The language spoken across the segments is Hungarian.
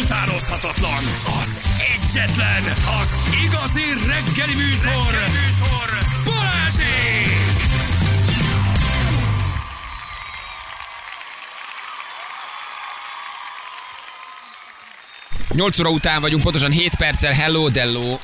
utánozhatatlan, az egyetlen, az igazi reggeli műsor, reggeli műsor. Balázsék! 8 óra után vagyunk, pontosan 7 perccel. Hello, Dello.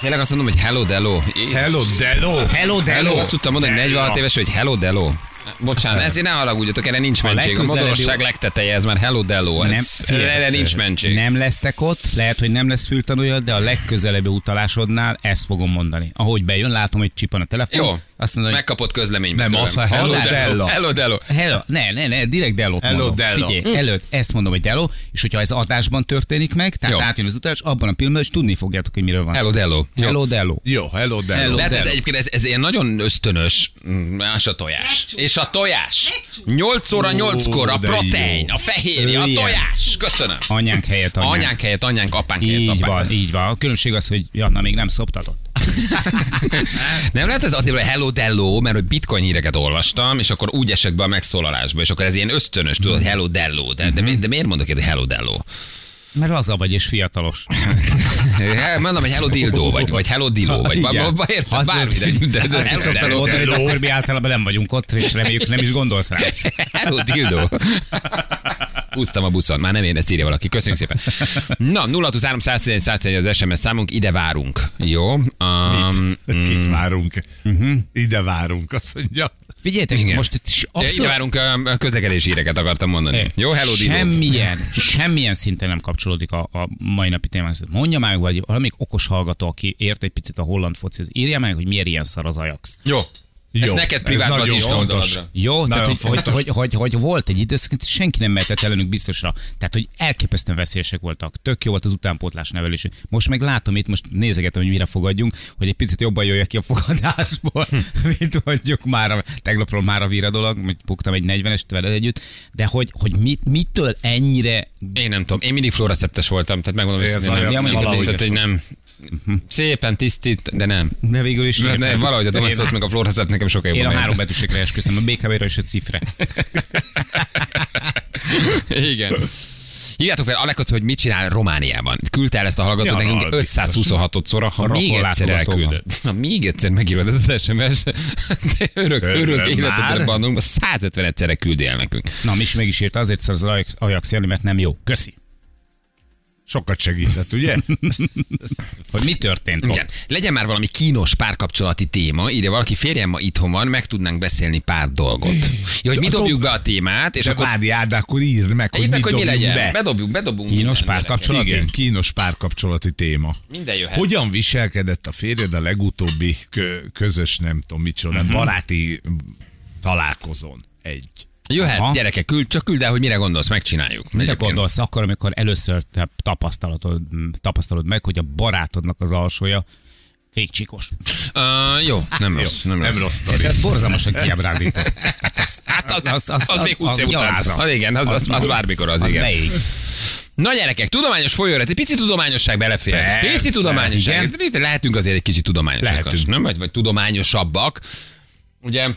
Tényleg azt mondom, hogy hello, Dello. Hello, Delo! Hello, Dello. azt tudtam mondani, hogy 46 éves, hogy hello, Dello. Bocsánat, ezért ne haragudjatok, erre nincs mentség. A legközelebbi- modorosság legteteje, ez már hello, Dello. Nem, Ez, erre nincs mentség. Nem lesztek ott, lehet, hogy nem lesz fültanúja, de a legközelebbi utalásodnál ezt fogom mondani. Ahogy bejön, látom, hogy csipan a telefon. Jó, Azt mondja, hogy megkapott közleménybe. Nem, tőlem. az a hello, Dello. Hello, Dello. Hello, ne, ne, ne, direkt Dellot Hello, mondom. Dello. Figyelj, előtt ezt mondom, hogy Dello, és hogyha ez adásban történik meg, tehát Jó. átjön az utalás, abban a pillanatban, és tudni fogjátok, hogy miről van Hello, szó. Dello. Hello, Dello. Jó, hello, Delo. Hello. Lehet ez Dello. egyébként, ez, ez ilyen nagyon ösztönös, mm, és a tojás. És a tojás. 8 óra 8-kor a de protein, jó. a fehérje, a ilyen. tojás. Köszönöm. Anyánk helyett anyánk. Anyánk helyett anyánk, apánk helyett Így apánk. van, így van. A különbség az, hogy Janna még nem szoptatott. Nem lehet ez azért, hogy hello dello, mert hogy bitcoin híreket olvastam, és akkor úgy esek be a megszólalásba, és akkor ez ilyen ösztönös, tudod, hello dello. De, de, mi- de miért mondok egy hello dello? Mert laza vagy és fiatalos. Mondom, hogy hello dildo, vagy, vagy hello dillo, vagy érted, bármire, de, de, hello szoktad mondani, akkor mi általában nem vagyunk ott, és reméljük nem is gondolsz rá. Hello dildo. Húztam a buszon, már nem én, ezt írja valaki. Köszönjük szépen. Na, 0 311 111 az SMS számunk, ide várunk. Jó? Um, Mit? Kit várunk? Ide várunk, azt mondja. Figyeljetek, Igen. most itt is ide abszolút várunk a közlekedési híreket akartam mondani. Jó, hello dildo. Semmilyen, semmilyen szinten nem kapcsolódik a, a mai napi témához. Mondja meg, vagy valamelyik okos hallgató, aki ért egy picit a holland focihoz, írja meg, hogy miért ilyen szar az Ajax. Jó. Ez Jó, neked ez privátban az nagyon is fontos. Jó, tehát Nagyon hogy, hogy, hogy, hogy, hogy, volt egy időszak, senki nem mehetett ellenük biztosra. Tehát, hogy elképesztően veszélyesek voltak. Tök jó volt az utánpótlás nevelés. Most meg látom itt, most nézegetem, hogy mire fogadjunk, hogy egy picit jobban jöjjek ki a fogadásból, mint mondjuk már a, tegnapról már a víra dolog, hogy buktam egy 40-est veled együtt, de hogy, hogy mit, mitől ennyire Én nem tudom, én mindig fluoreszeptes voltam, tehát megmondom, hogy Ez nem, Ajax nem, nem, valahogy tehát, hogy nem. Szépen tisztít, de nem. de végül is De, de valahogy a domestos meg a fluoreszep nekem sokkal Én jobban a bejön. három betűségre esküszöm, a BKV-ra és a cifre. Igen. Hívjátok fel Alekot, hogy mit csinál Romániában. Küldte el ezt a hallgatót Ja, nekünk na, 526 szor, ha A még egyszer elküldöd. Ha még egyszer megírod ez az SMS, de örök, Öröm örök már. életedet bandunk, 150 egyszerre küldi el nekünk. Na, mi is meg is írta, azért szar az Ajax- Ajax jönni, mert nem jó. Köszi. Sokat segített, ugye? Hogy mi történt? Igen. Legyen már valami kínos párkapcsolati téma, ide valaki férjem ma itthon van, meg tudnunk beszélni pár dolgot. Ja, hogy mi De dobjuk be a témát, és És akkor várjál, de akkor írd meg, hogy meg, hogy mi legyen. be. Bedobjuk, bedobunk. Kínos minden, párkapcsolat? gyerekek. Igen, kínos párkapcsolati téma. Minden jöhet. Hogyan viselkedett a férjed a legutóbbi kö- közös, nem tudom micsoda, uh-huh. baráti találkozón? Egy. Jöhet, Aha. gyerekek, küld, csak küld el, hogy mire gondolsz, megcsináljuk. Mire Egyébként. gondolsz akkor, amikor először te tapasztalatod, tapasztalod meg, hogy a barátodnak az alsója fékcsikos. Uh, jó, nem rossz, nem, Nem rossz. rossz. Ez borzalmasan kiábrándító. Hát az, az, az, az, még 20 év után. Az, igen, az, az, az bármikor az, Az igen. beég. Na gyerekek, tudományos folyóra, egy pici tudományosság belefér. Persze, Pici tudományosság. igen. Lehetünk azért egy kicsit tudományosak, nem? Vagy, vagy tudományosabbak. Ugye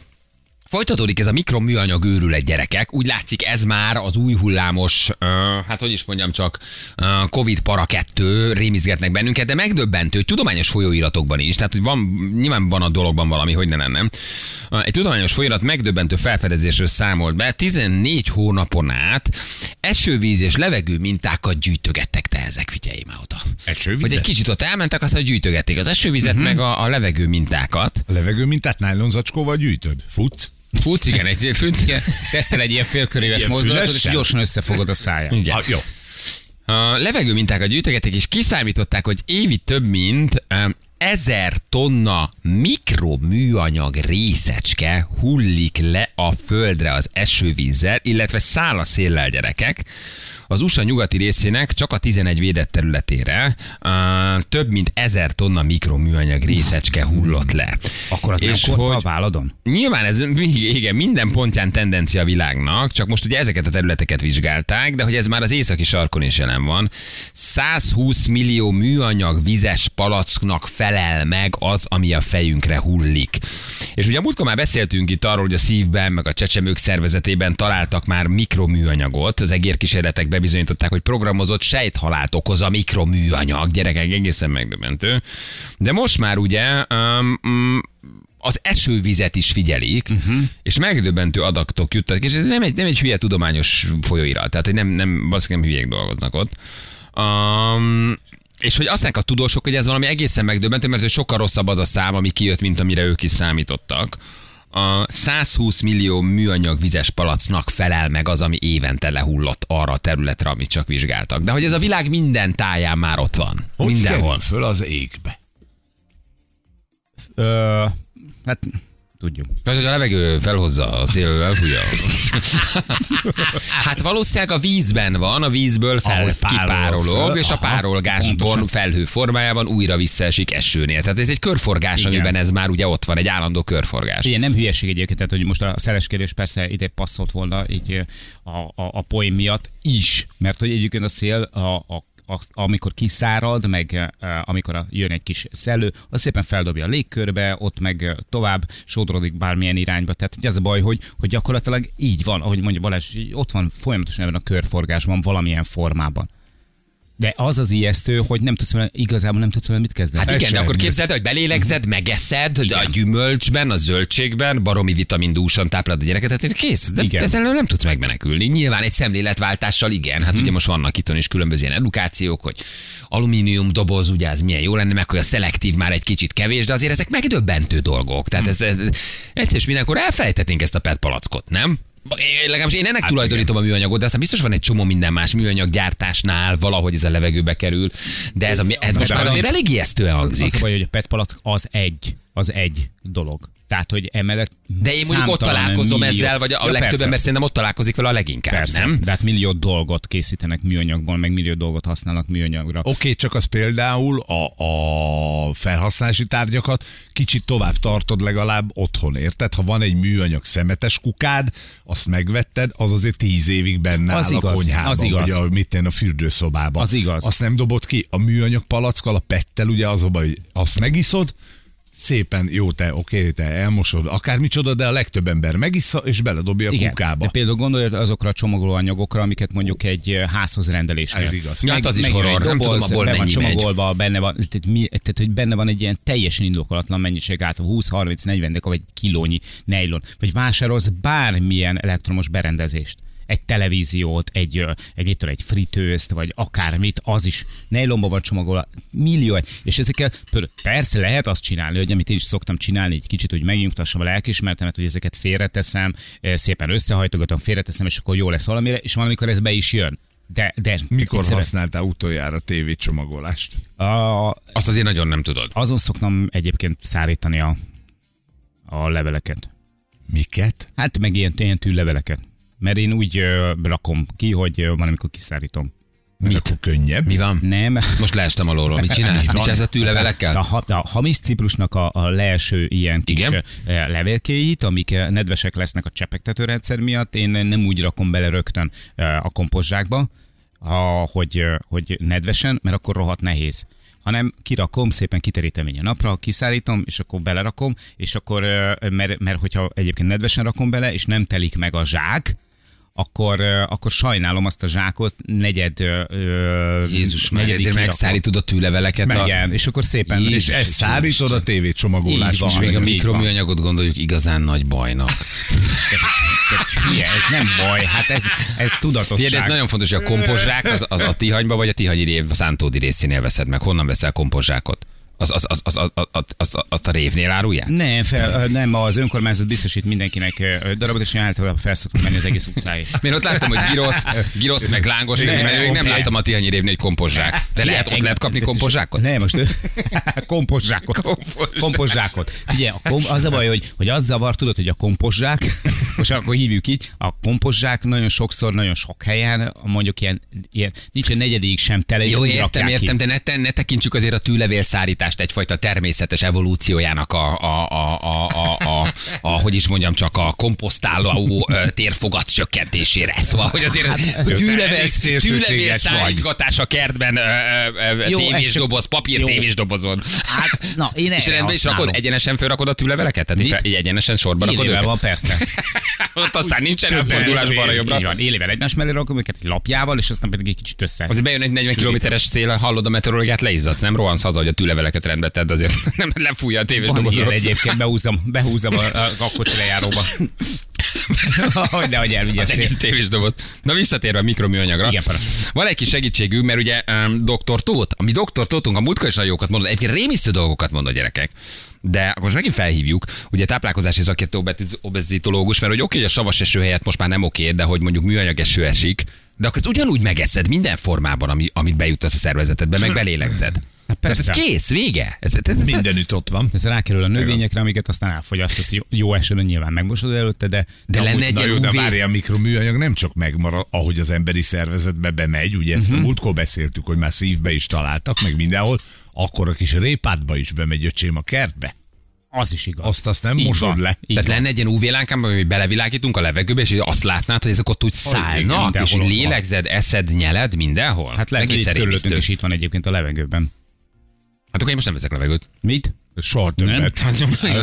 Folytatódik ez a mikroműanyag őrület gyerekek. Úgy látszik ez már az új hullámos, uh, hát hogy is mondjam csak, uh, Covid para 2 rémizgetnek bennünket, de megdöbbentő, tudományos folyóiratokban is, tehát hogy van, nyilván van a dologban valami, hogy ne lenne. Uh, egy tudományos folyóirat megdöbbentő felfedezésről számolt be, 14 hónapon át esővíz és levegő mintákat gyűjtögettek te ezek, figyelj már oda. Esővizet? Hogy egy kicsit ott elmentek, aztán gyűjtögették az esővizet, uh-huh. meg a, a levegő mintákat. A levegő mintát nájlonzacskóval gyűjtöd? Futsz? Futsz, igen, egy futsz, igen. Teszel egy ilyen félköréves mozdulatot, és gyorsan összefogod a száját. Igen. Ah, jó. A levegő mintákat gyűjtögették, és kiszámították, hogy évi több mint ezer tonna mikroműanyag részecske hullik le a földre az esővízzel, illetve száll a széllel gyerekek. Az USA nyugati részének csak a 11 védett területére uh, több mint ezer tonna mikroműanyag részecske hullott le. Akkor az nem És a hogy- válladon? Nyilván ez igen, minden pontján tendencia a világnak, csak most ugye ezeket a területeket vizsgálták, de hogy ez már az északi sarkon is jelen van. 120 millió műanyag vizes palacknak felel felel meg az, ami a fejünkre hullik. És ugye a múltkor már beszéltünk itt arról, hogy a szívben, meg a csecsemők szervezetében találtak már mikroműanyagot. Az egérkísérletek bebizonyították, hogy programozott sejthalált okoz a mikroműanyag. Gyerekek, egészen megdöbbentő. De most már ugye um, um, az esővizet is figyelik, uh-huh. és megdöbbentő adatok juttak, és ez nem egy, nem egy hülye tudományos folyóirat, tehát hogy nem, nem, valószínűleg nem hülyék dolgoznak ott. Um, és hogy azt a tudósok, hogy ez valami egészen megdöbbentő, mert hogy sokkal rosszabb az a szám, ami kijött, mint amire ők is számítottak. A 120 millió műanyag vizes palacnak felel meg az, ami évente lehullott arra a területre, amit csak vizsgáltak. De hogy ez a világ minden táján már ott van. Hogy Mindenhol. föl az égbe? Ö, hát tudjuk. Tehát, hogy a levegő felhozza, a szél elfújja. hát valószínűleg a vízben van, a vízből fel kipárolog, föl, és a aha, pontosan. felhő formájában újra visszaesik esőnél. Tehát ez egy körforgás, Igen. amiben ez már ugye ott van, egy állandó körforgás. Igen, nem hülyeség egyébként, tehát hogy most a szereskedés persze ide passzolt volna így a, a, a poén miatt is, mert hogy egyébként a szél a, a amikor kiszárad, meg amikor jön egy kis szellő, az szépen feldobja a légkörbe, ott meg tovább sodrodik bármilyen irányba. Tehát ez a baj, hogy, hogy gyakorlatilag így van, ahogy mondja Balázs, ott van folyamatosan ebben a körforgásban valamilyen formában. De az az ijesztő, hogy nem tudsz vele, igazából nem tudsz vele mit kezdeni. Hát igen, de akkor képzeld, el, hogy belélegzed, megeszed, igen. a gyümölcsben, a zöldségben, baromi vitamindúsan táplálod a gyereket, tehát kész, de Igen. ezzel nem tudsz megmenekülni. Nyilván egy szemléletváltással igen, hát ugye most vannak itt is különböző ilyen edukációk, hogy alumínium doboz, ugye ez milyen jó lenne, meg hogy a szelektív már egy kicsit kevés, de azért ezek megdöbbentő dolgok. Tehát ez, ez egyszer és mindenkor elfelejthetnénk ezt a PET palackot, nem? Legalábbis én ennek hát tulajdonítom a műanyagot, de aztán biztos van egy csomó minden más műanyag gyártásnál, valahogy ez a levegőbe kerül, de ez, a, ez most már az- azért elég ijesztően hangzik. Az a baj, hogy a PET palack az egy, az egy dolog. Tehát, hogy emellett De én mondjuk ott találkozom millió- ezzel, vagy a Ja, legtöbb persze. ember szerintem ott találkozik vele a leginkább, Persze, nem? de hát millió dolgot készítenek műanyagból, meg millió dolgot használnak műanyagra. Oké, okay, csak az például a, a felhasználási tárgyakat kicsit tovább tartod legalább otthon, érted? Ha van egy műanyag szemetes kukád, azt megvetted, az azért tíz évig benne Az áll igaz, a konyhában, az igaz. vagy a, mit én, a fürdőszobában. Az igaz. Azt nem dobod ki. A műanyag palackkal, a pettel ugye az a baj, hogy azt megiszod, szépen, jó, te, oké, te elmosod, akármicsoda, de a legtöbb ember megissza, és beledobja a Igen, kukába. de például gondolj azokra a csomagolóanyagokra, amiket mondjuk egy házhoz rendelésnél. Ez igaz. Ja, hát az is horror, nem doboz, tudom, abból mennyi megy. csomagolva, benne van, tehát, mi, tehát, hogy benne van egy ilyen teljesen indokolatlan mennyiség át, 20, 30, 40, de vagy egy kilónyi nejlon, vagy vásárolsz bármilyen elektromos berendezést egy televíziót, egy, egy, mit tudom, egy fritőzt, vagy akármit, az is nejlomba van csomagolva, millió, egy- és ezekkel persze lehet azt csinálni, hogy amit én is szoktam csinálni, egy kicsit, hogy megnyugtassam a lelkismertemet, hogy ezeket félreteszem, szépen összehajtogatom, félreteszem, és akkor jó lesz valamire, és valamikor ez be is jön. De, de Mikor egyszerűen- használtál utoljára tévécsomagolást? a, Azt azért nagyon nem tudod. azon szoktam egyébként szárítani a, a leveleket. Miket? Hát meg ilyen, ilyen tűleveleket. Mert én úgy ö, rakom ki, hogy ö, van, amikor kiszárítom. Mit? Akkor könnyebb. Mi van? Nem. Most leestem alólról. Mit csinálsz? Mit csinálsz a A, tűlevelekkel? ha- a hamis ciprusnak a, a leeső ilyen kis Igen? Igen? levélkéit, amik nedvesek lesznek a csepegtetőrendszer miatt, én nem úgy rakom bele rögtön a kompozsákba, ha, hogy, hogy nedvesen, mert akkor rohadt nehéz hanem kirakom, szépen kiterítem így a napra, kiszállítom, és akkor belerakom, és akkor, mert, mert hogyha egyébként nedvesen rakom bele, és nem telik meg a zsák, akkor, akkor sajnálom azt a zsákot, negyed ö, Jézus már, ezért kirakom. megszárítod a tűleveleket. Meg, a... igen, és akkor szépen... Jézus, És ezt szárítod a tévécsomagolás. Így van. És még a mikroműanyagot gondoljuk igazán nagy bajnak. Hülye, ez nem baj, hát ez, ez tudatosság. Figyelj, ez nagyon fontos, hogy a kompozsák az, az a tihanyba vagy a tihanyi rév a szántódi részénél veszed meg. Honnan veszel kompozsákot? az, az, az, az, az, azt a révnél árulják? Nem, fel, nem, az önkormányzat biztosít mindenkinek darabot, és én általában felszoktam menni az egész utcáig. Mert ott láttam, hogy girosz, girosz meg lángos, nem, mert nem láttam a Tihanyi révnél, hogy kompozsák. De lehet, ott lehet kapni kompozsákot? Nem, most kompozsákot. Kompozsákot. Figyelj, az a baj, hogy, hogy az zavar, tudod, hogy a kompozsák, most akkor hívjuk így, a kompozsák nagyon sokszor, nagyon sok helyen, mondjuk ilyen, ilyen nincs a negyedik sem tele. Jó, értem, értem, de ne, ne tekintsük azért a tűlevél szárítás tudást egyfajta természetes evolúciójának a, a, a, a, a, a, a hogy is mondjam, csak a komposztáló térfogat csökkentésére. Szóval, hogy azért Hát, tűlevél, tűlevél szállítgatás a kertben, Jó, ez tévésdoboz, csak- papír jó. tévésdobozon. Hát, na, én És rendben is rakod, egyenesen felrakod a tűleveleket? Tehát Mit? így egyenesen sorba rakod őket? van, persze. Ott aztán nincsen elfordulás elfér. balra-jobbra. Így van, élével egymás mellé rakom őket egy lapjával, és aztán pedig egy kicsit össze. Azért bejön egy 40 Sűrítem. kilométeres szél, hallod a meteorológiát, leizzadsz, nem rohansz haza, hogy a tűleveleket rendbe tedd, azért nem lefújja a tévés Van ilyen egyébként, behúzom, behúzom a, a, a kocsira járóba. hogy nehogy elvigye Az egész tévés doboz. Na visszatérve a mikroműanyagra. Igen, parancs. Van egy kis segítségünk, mert ugye um, Dr. Tóth, ami Dr. Tóthunk a múltkor is nagyon jókat mondott, egyébként rémisztő dolgokat mondott gyerekek. De most megint felhívjuk, ugye táplálkozási szakértő obezitológus, mert hogy oké, hogy a savas eső helyett most már nem oké, de hogy mondjuk műanyag eső esik, de akkor ezt ugyanúgy megeszed minden formában, ami, amit bejutasz a szervezetedbe, meg belélegzed. Ez persze. kész, vége. Ez, ez, ez, Mindenütt ott van. Ez rákerül a növényekre, amiket aztán elfogyaszt, jó, jó esőben nyilván megmosod előtte, de, De amúgy- lenne egy Na jó, de UV várja, a mikroműanyag nem csak megmarad, ahogy az emberi szervezetbe bemegy, ugye ezt a múltkor beszéltük, hogy már szívbe is találtak, meg mindenhol, akkor a kis répátba is bemegy öcsém a kertbe. Az is igaz. Azt azt nem Így mosod van, le. így Tehát van. lenne egy ilyen UV-lánkám, hogy belevilágítunk a levegőbe, és azt látnád, hogy ezek ott úgy szállnak, igen, és van. lélegzed, eszed, nyeled mindenhol? Hát lehet, hogy körülöttünk is itt van egyébként a levegőben. Hát akkor én most nem veszek levegőt. Mit? Soha többet. Hát,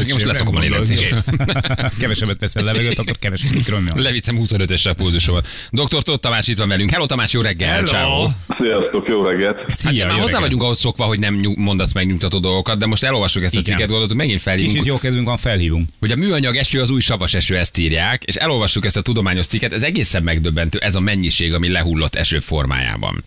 én most leszokom a lélegzést. Kevesebbet veszel levegőt, akkor kevesebb mikroműanyag. Leviszem 25-ösre a pulzusomat. Dr. Tóth Tamás itt van velünk. Hello Tamás, jó reggel. Hello. Ciao. Sziasztok, jó reggelt! Hát Szia, már jó hozzá reggelt. vagyunk ahhoz szokva, hogy nem mondasz megnyugtató dolgokat, de most elolvassuk ezt a cikket, gondoltuk, megint felhívunk, Kicsit jó kedvünk van, felhívunk. hogy a műanyag eső az új savas eső, ezt írják, és elolvassuk ezt a tudományos cikket, ez egészen megdöbbentő, ez a mennyiség, ami lehullott eső formájában.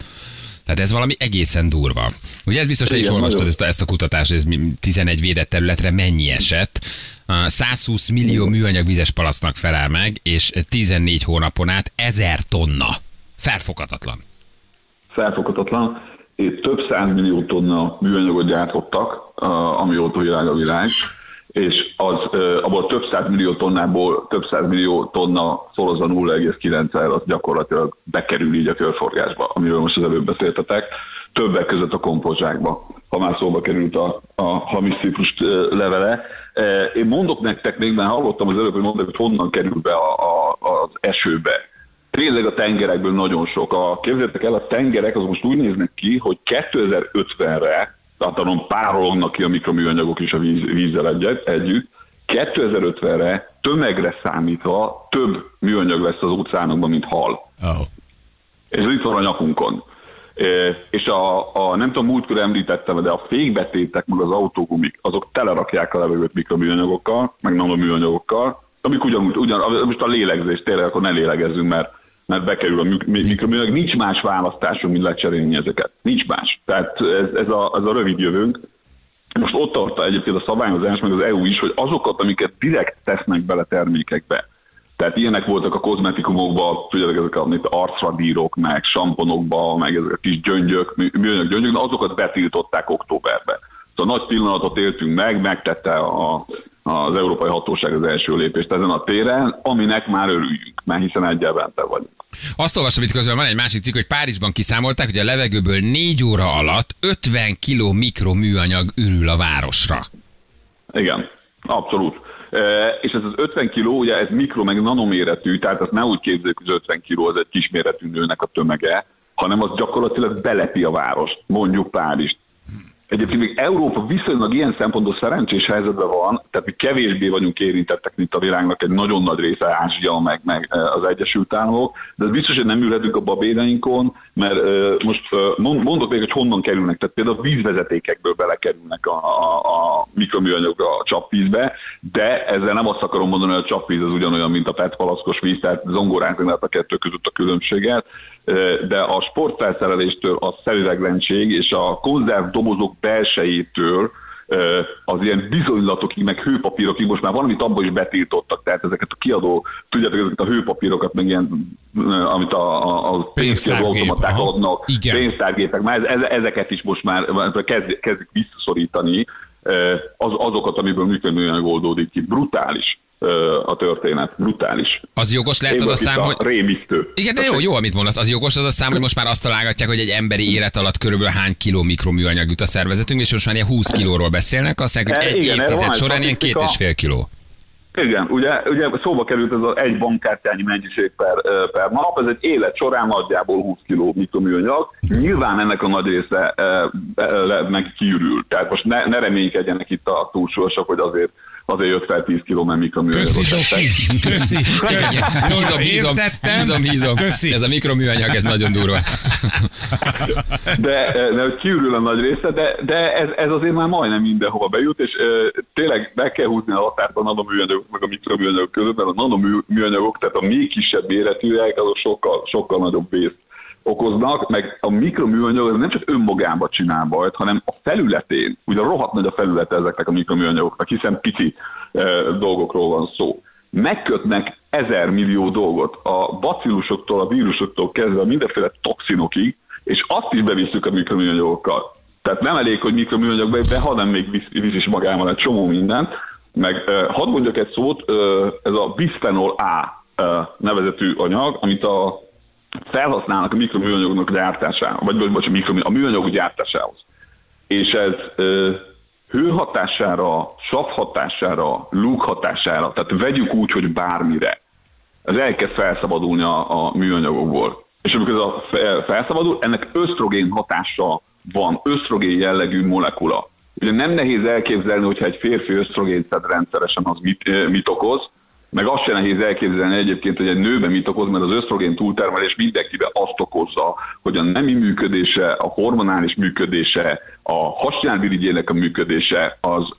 Tehát ez valami egészen durva. Ugye ez biztos, te is olvastad ezt a, ezt a kutatást, ez mi- 11 védett területre mennyi esett. A 120 millió műanyag vizes palasznak felel meg, és 14 hónapon át 1000 tonna. Felfoghatatlan. Felfoghatatlan. Több százmillió tonna műanyagot gyártottak, amióta világ a világ, és az, abból több százmillió tonnából több százmillió tonna szorozza 0,9-el, az gyakorlatilag bekerül így a körforgásba, amiről most az előbb beszéltetek, többek között a kompozsákba, ha már szóba került a, a hamis ciprus levele. Én mondok nektek még, mert hallottam az előbb, hogy mondták, hogy honnan kerül be a, a, az esőbe. Tényleg a tengerekből nagyon sok. A, képzeljétek el, a tengerek az most úgy néznek ki, hogy 2050-re, anon párolognak ki a mikroműanyagok is a víz, vízzel egyet, együtt, 2050-re tömegre számítva több műanyag lesz az óceánokban, mint hal. Oh. És ez itt van a nyakunkon. És a, a, nem tudom, múltkor említettem, de a fékbetétek, meg az autógumik, azok telerakják a levegőt mikroműanyagokkal, meg nanoműanyagokkal, amik ugyanúgy, ugyan, most a lélegzés, tényleg akkor ne lélegezzünk, mert, mert bekerül a mik- mi- mikroműanyag. Nincs más választásunk, mint lecserélni ezeket. Nincs más. Tehát ez, ez, a, ez a rövid jövőnk. Most ott tart egyébként a szabályozás, meg az EU is, hogy azokat, amiket direkt tesznek bele termékekbe, tehát ilyenek voltak a kozmetikumokban, tudjátok, ezek a mint arcradírok, meg samponokba, meg ezek a kis gyöngyök, mű- műanyag gyöngyök, de azokat betiltották októberben. Szóval nagy pillanatot éltünk meg, megtette a, az Európai Hatóság az első lépést ezen a téren, aminek már örüljünk, mert hiszen egyel bente vagyunk. Azt olvasom itt közben, van egy másik cikk, hogy Párizsban kiszámolták, hogy a levegőből 4 óra alatt 50 kiló mikroműanyag ürül a városra. Igen, abszolút. E, és ez az 50 kiló, ugye ez mikro meg nanoméretű, tehát azt ne úgy képzeljük, hogy az 50 kiló az egy kisméretű nőnek a tömege, hanem az gyakorlatilag belepi a várost, mondjuk Párizst. Egyébként még Európa viszonylag ilyen szempontból szerencsés helyzetben van, tehát mi kevésbé vagyunk érintettek, mint a világnak egy nagyon nagy része, Ázsia, meg, meg eh, az Egyesült Államok, de biztos, hogy nem ülhetünk a babédainkon, mert uh, most mond, mondok még, hogy honnan kerülnek, tehát például a vízvezetékekből belekerülnek a, a, a mikroműanyag a csapvízbe, de ezzel nem azt akarom mondani, hogy a csapvíz az ugyanolyan, mint a PET palaszkos víz, tehát zongoránk lehet a kettő között a különbséget, de a sportfelszereléstől a szemüveglenség és a konzerv dobozok belsejétől az ilyen bizonylatokig, meg hőpapírokig most már valamit abban is betiltottak, tehát ezeket a kiadó, tudjátok, ezeket a hőpapírokat, meg ilyen, amit a, a, a pénzkiadó automaták adnak, Igen. pénztárgépek, már ez, ezeket is most már kezd, kezdik visszaszorítani, az, azokat, amiből működően oldódik ki. Brutális. A történet. Brutális. Az jogos lehet az a szám, hogy... Rémisztő. Igen, de jó, jó, amit mondasz. Az jogos az a szám, hogy most már azt találgatják, hogy egy emberi élet alatt körülbelül hány kiló mikroműanyag jut a szervezetünk, és most már ilyen 20 kilóról beszélnek, azt mondják, hogy E, egy igen, évtized során ilyen két és fél kiló. Igen, ugye, ugye szóba került ez az egy bankkártyányi mennyiség per, per nap, ez egy élet során nagyjából 20 kg mikroműanyag. Nyilván ennek a nagy része ö, le- meg kiürül. Tehát most ne, ne reménykedjenek itt a túlsúlyosak, hogy azért azért jött fel 10 kg, mert mikroműanyagot Köszi. Köszi. Köszi. Bízom, Értettem. bízom, bízom. Köszi. Ez a mikroműanyag, ez nagyon durva. de, de kiürül a nagy része, de, de ez, ez azért már majdnem mindenhova bejut, és ö, tényleg meg kell húzni a határt a nanoműanyagok meg a mikroműanyagok között, mert a nanoműanyagok, tehát a még kisebb méretűek, azok sokkal, sokkal nagyobb vészt okoznak, meg a mikroműanyag az nem csak önmagában csinál bajt, hanem a felületén, ugye rohadt nagy a felülete ezeknek a mikroműanyagoknak, hiszen pici ö, dolgokról van szó. Megkötnek ezer millió dolgot, a bacillusoktól, a vírusoktól kezdve mindenféle toxinokig, és azt is bevisszük a mikroműanyagokkal. Tehát nem elég, hogy mikroműanyag be, hanem még visz, visz is magával egy csomó mindent. Meg uh, hadd mondjak egy szót, uh, ez a bisphenol A uh, nevezetű anyag, amit a felhasználnak a mikroműanyagok gyártásához, vagy, vagy, vagy a, műanyagok gyártásához. És ez ö, sav hatására, hatására, tehát vegyük úgy, hogy bármire, ez elkezd felszabadulni a, a műanyagokból. És amikor ez a fe- felszabadul, ennek ösztrogén hatása van, ösztrogén jellegű molekula. Ugye nem nehéz elképzelni, hogyha egy férfi ösztrogént szed rendszeresen, az mit, mit okoz, meg azt sem nehéz elképzelni egyébként, hogy egy nőben mit okoz, mert az ösztrogén túltermelés mindenkiben azt okozza, hogy a nemi működése, a hormonális működése, a hasnyálvirigyének a működése az,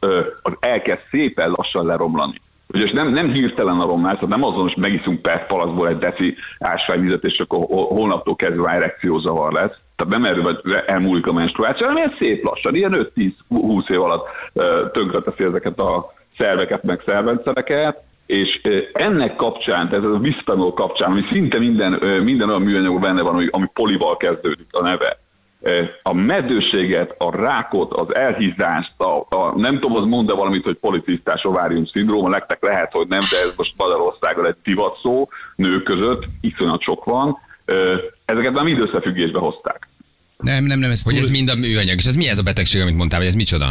az elkezd szépen lassan leromlani. Ugye és nem, nem hirtelen a romlás, tehát nem azon, hogy megiszunk PET palaszból egy deci ásványvizet, és akkor hol- holnaptól kezdve erekciózavar lesz. Tehát nem erről elmúlik a menstruáció, hanem ilyen szép lassan, ilyen 5-10-20 év alatt tönkreteszi ezeket a szerveket, meg szervrendszereket, és ennek kapcsán, tehát ez a bisphenol kapcsán, ami szinte minden, minden olyan műanyagban benne van, ami, ami polival kezdődik a neve, a meddőséget, a rákot, az elhízást, a, a, nem tudom, az mond valamit, hogy policisztás ovárium szindróma, nektek lehet, hogy nem, de ez most Magyarországon egy divat szó, nők között, iszonyat sok van. Ezeket már mind összefüggésbe hozták. Nem, nem, nem, ez Hogy túl... ez mind a műanyag. És ez mi ez a betegség, amit mondtál, hogy ez micsoda?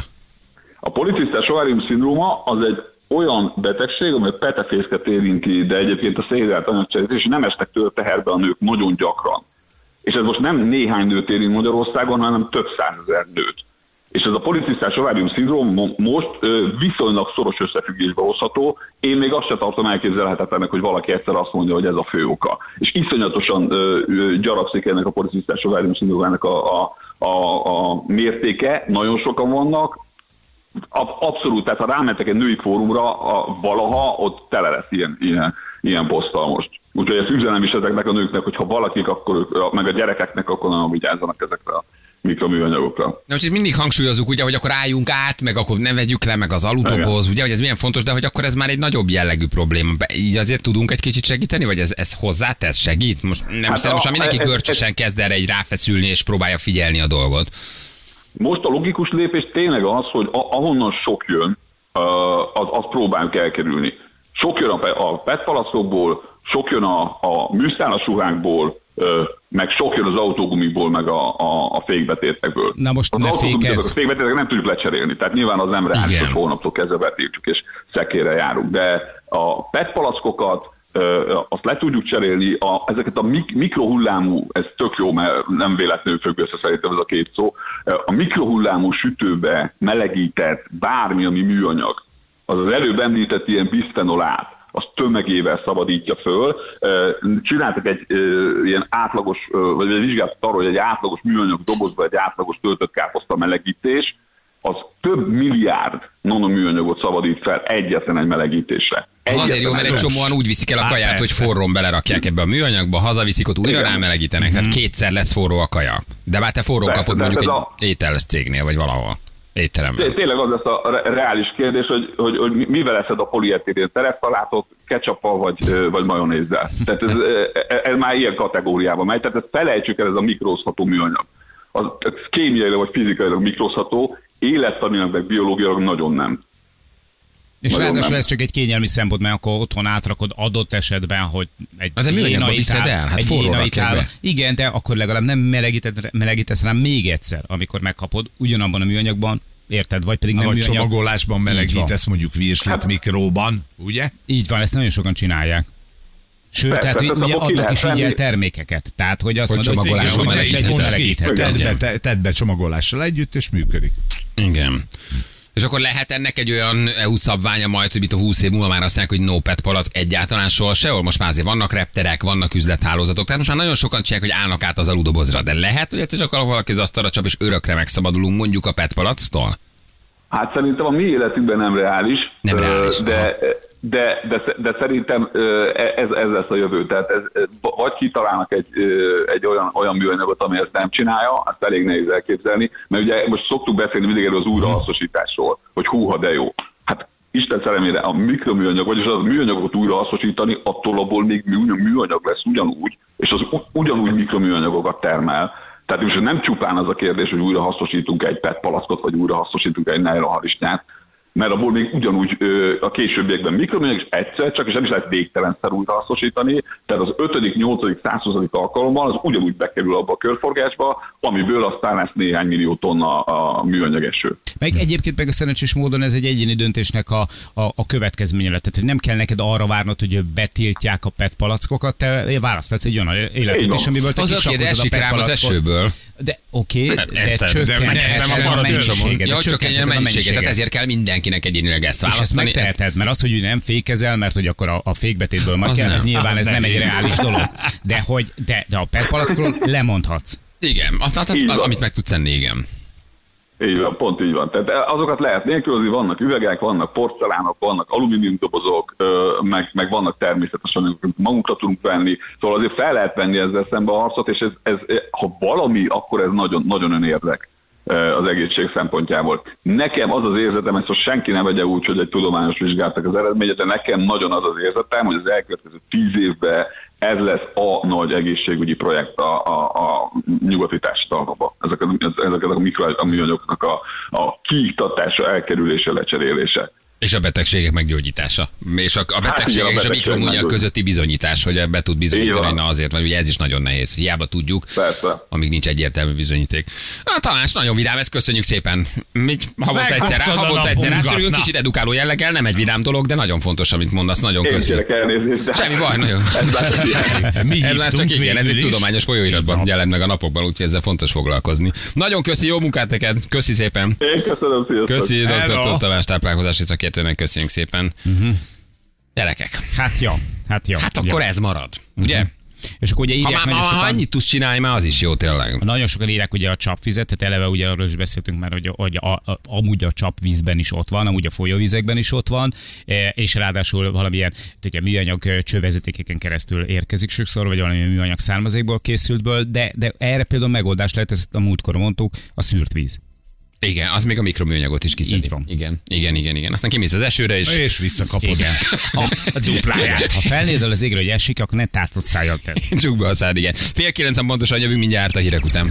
A policisztás ovárium szindróma az egy olyan betegség, amely petefészket érinti, de egyébként a szézelt anyagcserét, és nem estek tőle teherbe a nők nagyon gyakran. És ez most nem néhány nőt érint Magyarországon, hanem több százezer nőt. És ez a policisztás ovárium szindróm mo- most viszonylag szoros összefüggésbe hozható. Én még azt sem tartom elképzelhetetlenek, hogy valaki egyszer azt mondja, hogy ez a fő oka. És iszonyatosan gyaragszik ennek a policisztás ovárium szindrómának a, a, a, a mértéke. Nagyon sokan vannak, abszolút, tehát ha rámentek egy női fórumra, a, valaha ott tele lesz ilyen, ilyen, ilyen poszttal most. Úgyhogy ezt üzenem is ezeknek a nőknek, hogy ha valakik, akkor, ők- meg a gyerekeknek, akkor nagyon vigyázzanak ezekre a mikroműanyagokra. Na most itt mindig hangsúlyozunk, ugye, hogy akkor álljunk át, meg akkor ne vegyük le, meg az alutoboz, ugye, hogy ez milyen fontos, de hogy akkor ez már egy nagyobb jellegű probléma. Be- Így azért tudunk egy kicsit segíteni, vagy ez, ez hozzátesz, segít? Most nem Hát hát most már mindenki görcsösen kezd erre egy ráfeszülni, és próbálja figyelni a dolgot. Most a logikus lépés tényleg az, hogy ahonnan sok jön, az, azt próbáljuk elkerülni. Sok jön a, pe- a PET palaszokból, sok jön a, a műszálas ruhákból, meg sok jön az autógumikból, meg a, a, a fékbetétekből. Na most az ne fékezz. A fékbetétek nem tudjuk lecserélni, tehát nyilván az nem reális, hogy holnaptól kezdve betiltjuk és szekére járunk. De a PET palaszkokat, ö, azt le tudjuk cserélni, a, ezeket a mik- mikrohullámú, ez tök jó, mert nem véletlenül függ össze szerintem ez a két szó, a mikrohullámú sütőbe melegített bármi, ami műanyag, az az előbb említett ilyen bisphenolát, az tömegével szabadítja föl. Csináltak egy ilyen átlagos, vagy egy vizsgálatot arról, hogy egy átlagos műanyag dobozba egy átlagos töltött káposzta melegítés, az több milliárd nanoműanyagot szabadít fel egyetlen egy melegítésre. Az azért jó, Egyetlen mert egy csomóan úgy viszik el a Á, kaját, hogy persze. forrón belerakják ebbe a műanyagba, hazaviszik, ott újra rámelegítenek, tehát kétszer lesz forró a kaja. De már te forró Persze, kapod mondjuk egy a- ételes cégnél, vagy valahol. Étteremben. Té- Tényleg az lesz a re- reális kérdés, hogy, hogy, hogy mi- mivel eszed a polietilén terepszalátot, ketchuppal vagy, vagy majonézzel. Tehát ez, ö, ez, ez már ilyen kategóriába megy, tehát ezt felejtsük el, ez a mikrózható műanyag. Az, ez kémiailag vagy fizikailag mikrózható, élettanilag meg biológiailag nagyon nem. És ráadásul ez csak egy kényelmi szempont, mert akkor otthon átrakod adott esetben, hogy egy Hát de műanyagba jénai viszed el? Hát egy be. Igen, de akkor legalább nem melegíted, melegítesz rá még egyszer, amikor megkapod ugyanabban a műanyagban, érted? Vagy pedig nem Vagy műanyag. csomagolásban melegítesz mondjuk virslit mikróban, ugye? Így van, ezt nagyon sokan csinálják. Sőt, Persze, tehát hogy ugye adnak is így el termékeket. Tehát, hogy azt Hogy mondod, hogy melegítheted. tedd be, te- tedd be csomagolással együtt, és működik. Igen. És akkor lehet ennek egy olyan EU szabványa majd, hogy itt a 20 év múlva már azt mondják, hogy no pet palack egyáltalán soha sehol. Most már azért vannak repterek, vannak üzlethálózatok, tehát most már nagyon sokan csinálják, hogy állnak át az aludobozra. De lehet, hogy egyszer csak valaki az asztalra csap, és örökre megszabadulunk mondjuk a pet palacktól? Hát szerintem a mi életünkben nem reális. Nem reális, De, de, de, de szerintem ö, ez, ez lesz a jövő. Tehát ez, vagy kitalálnak egy, egy olyan, olyan műanyagot, ami ezt nem csinálja, azt elég nehéz elképzelni, mert ugye most szoktuk beszélni mindig erről az újrahasznosításról, hogy húha de jó. Hát Isten szerelmére a mikroműanyag, vagyis az műanyagot újrahasznosítani, attól abból még mű- műanyag lesz ugyanúgy, és az ugyanúgy mikroműanyagokat termel. Tehát most nem csupán az a kérdés, hogy újra hasznosítunk egy PET palackot, vagy újra hasznosítunk egy nylonharisnyát, mert abból még ugyanúgy ö, a későbbiekben mikroműanyag, és egyszer csak, és nem is lehet végtelenszer újra hasznosítani, tehát az 5., 8., 120. alkalommal az ugyanúgy bekerül abba a körforgásba, amiből aztán lesz néhány millió tonna a műanyag eső. Meg egyébként meg a szerencsés módon ez egy egyéni döntésnek a, a, a következménye lett. Tehát, hogy nem kell neked arra várnod, hogy betiltják a PET palackokat, te választhatsz egy olyan életet is, amiből te Az a PET rám az palackot. esőből. De oké, okay, de nem a mennyiséget. Ja, de csak ennyi a mennyiséget, tehát ezért kell mindenkinek egyénileg ezt És ezt választani. megteheted, mert az, hogy nem fékezel, mert hogy akkor a, a fékbetétből Az kell, nem. ez nyilván ez nem egy reális dolog. De hogy, de, de a PET palackról lemondhatsz. Igen, azt, azt, azt, amit meg tudsz enni, igen. Így van, pont így van. Tehát azokat lehet nélkülözni, vannak üvegek, vannak porcelánok, vannak alumínium dobozok, ö, meg, meg vannak természetes anyagok, amit magunkra tudunk venni. Szóval azért fel lehet venni ezzel szembe a harcot, és ez, ez, ha valami, akkor ez nagyon, nagyon önérdek az egészség szempontjából. Nekem az az érzetem, ezt most senki ne vegye úgy, hogy egy tudományos vizsgálatnak az eredménye, de nekem nagyon az az érzetem, hogy az elkövetkező tíz évben ez lesz a nagy egészségügyi projekt a, a, a nyugati társadalmakban. Ezek, ezek a mikro a műanyagoknak a, a kiiktatása, elkerülése, lecserélése. És a betegségek meggyógyítása. És a, a betegségek Hát igen, a és a betegségek mikroműanyag meggyógyítása. közötti bizonyítás, hogy be tud bizonyítani, hogy na azért, mert ugye ez is nagyon nehéz. Hiába tudjuk, Persze. amíg nincs egyértelmű bizonyíték. Na, Tamás, nagyon vidám, ezt köszönjük szépen. Így havonta egyszer, a havonta egyszer na. kicsit edukáló jelleggel, nem egy vidám dolog, de nagyon fontos, amit mondasz, nagyon köszönjük. Semmi baj, nagyon. ez már csak igen, ez egy tudományos folyóiratban jelent meg a napokban, úgyhogy ezzel fontos foglalkozni. Nagyon köszi, jó munkát neked, köszi szépen. Én köszönöm, sziasztok. Köszi, dr. Tamás táplálkozási szakértőnek köszönjük szépen. Gyerekek, Hát ja, hát ja. hát akkor ez marad, ugye? És akkor ugye Ha írják már ha, ha sokan, annyit tudsz csinálni, már az is jó tényleg. nagyon sokan írják ugye a csapvizet, tehát eleve ugye arról is beszéltünk már, hogy, hogy a, a, amúgy a csapvízben is ott van, amúgy a folyóvizekben is ott van, e, és ráadásul valamilyen ugye, műanyag csővezetékeken keresztül érkezik sokszor, vagy valamilyen műanyag származékból készültből, de, de erre például megoldás lehet, ezt a múltkor mondtuk, a szűrt víz. Igen, az még a mikroműanyagot is kiszedi. Így van. Igen, igen, igen, igen. Aztán kimész az esőre, és És visszakapod. Igen. A dupláját. Ha felnézel az égre, hogy esik, akkor ne tátott szájjal tedd. csukd be a szád, igen. Fél kilencen pontosan jövünk mindjárt a hírek után.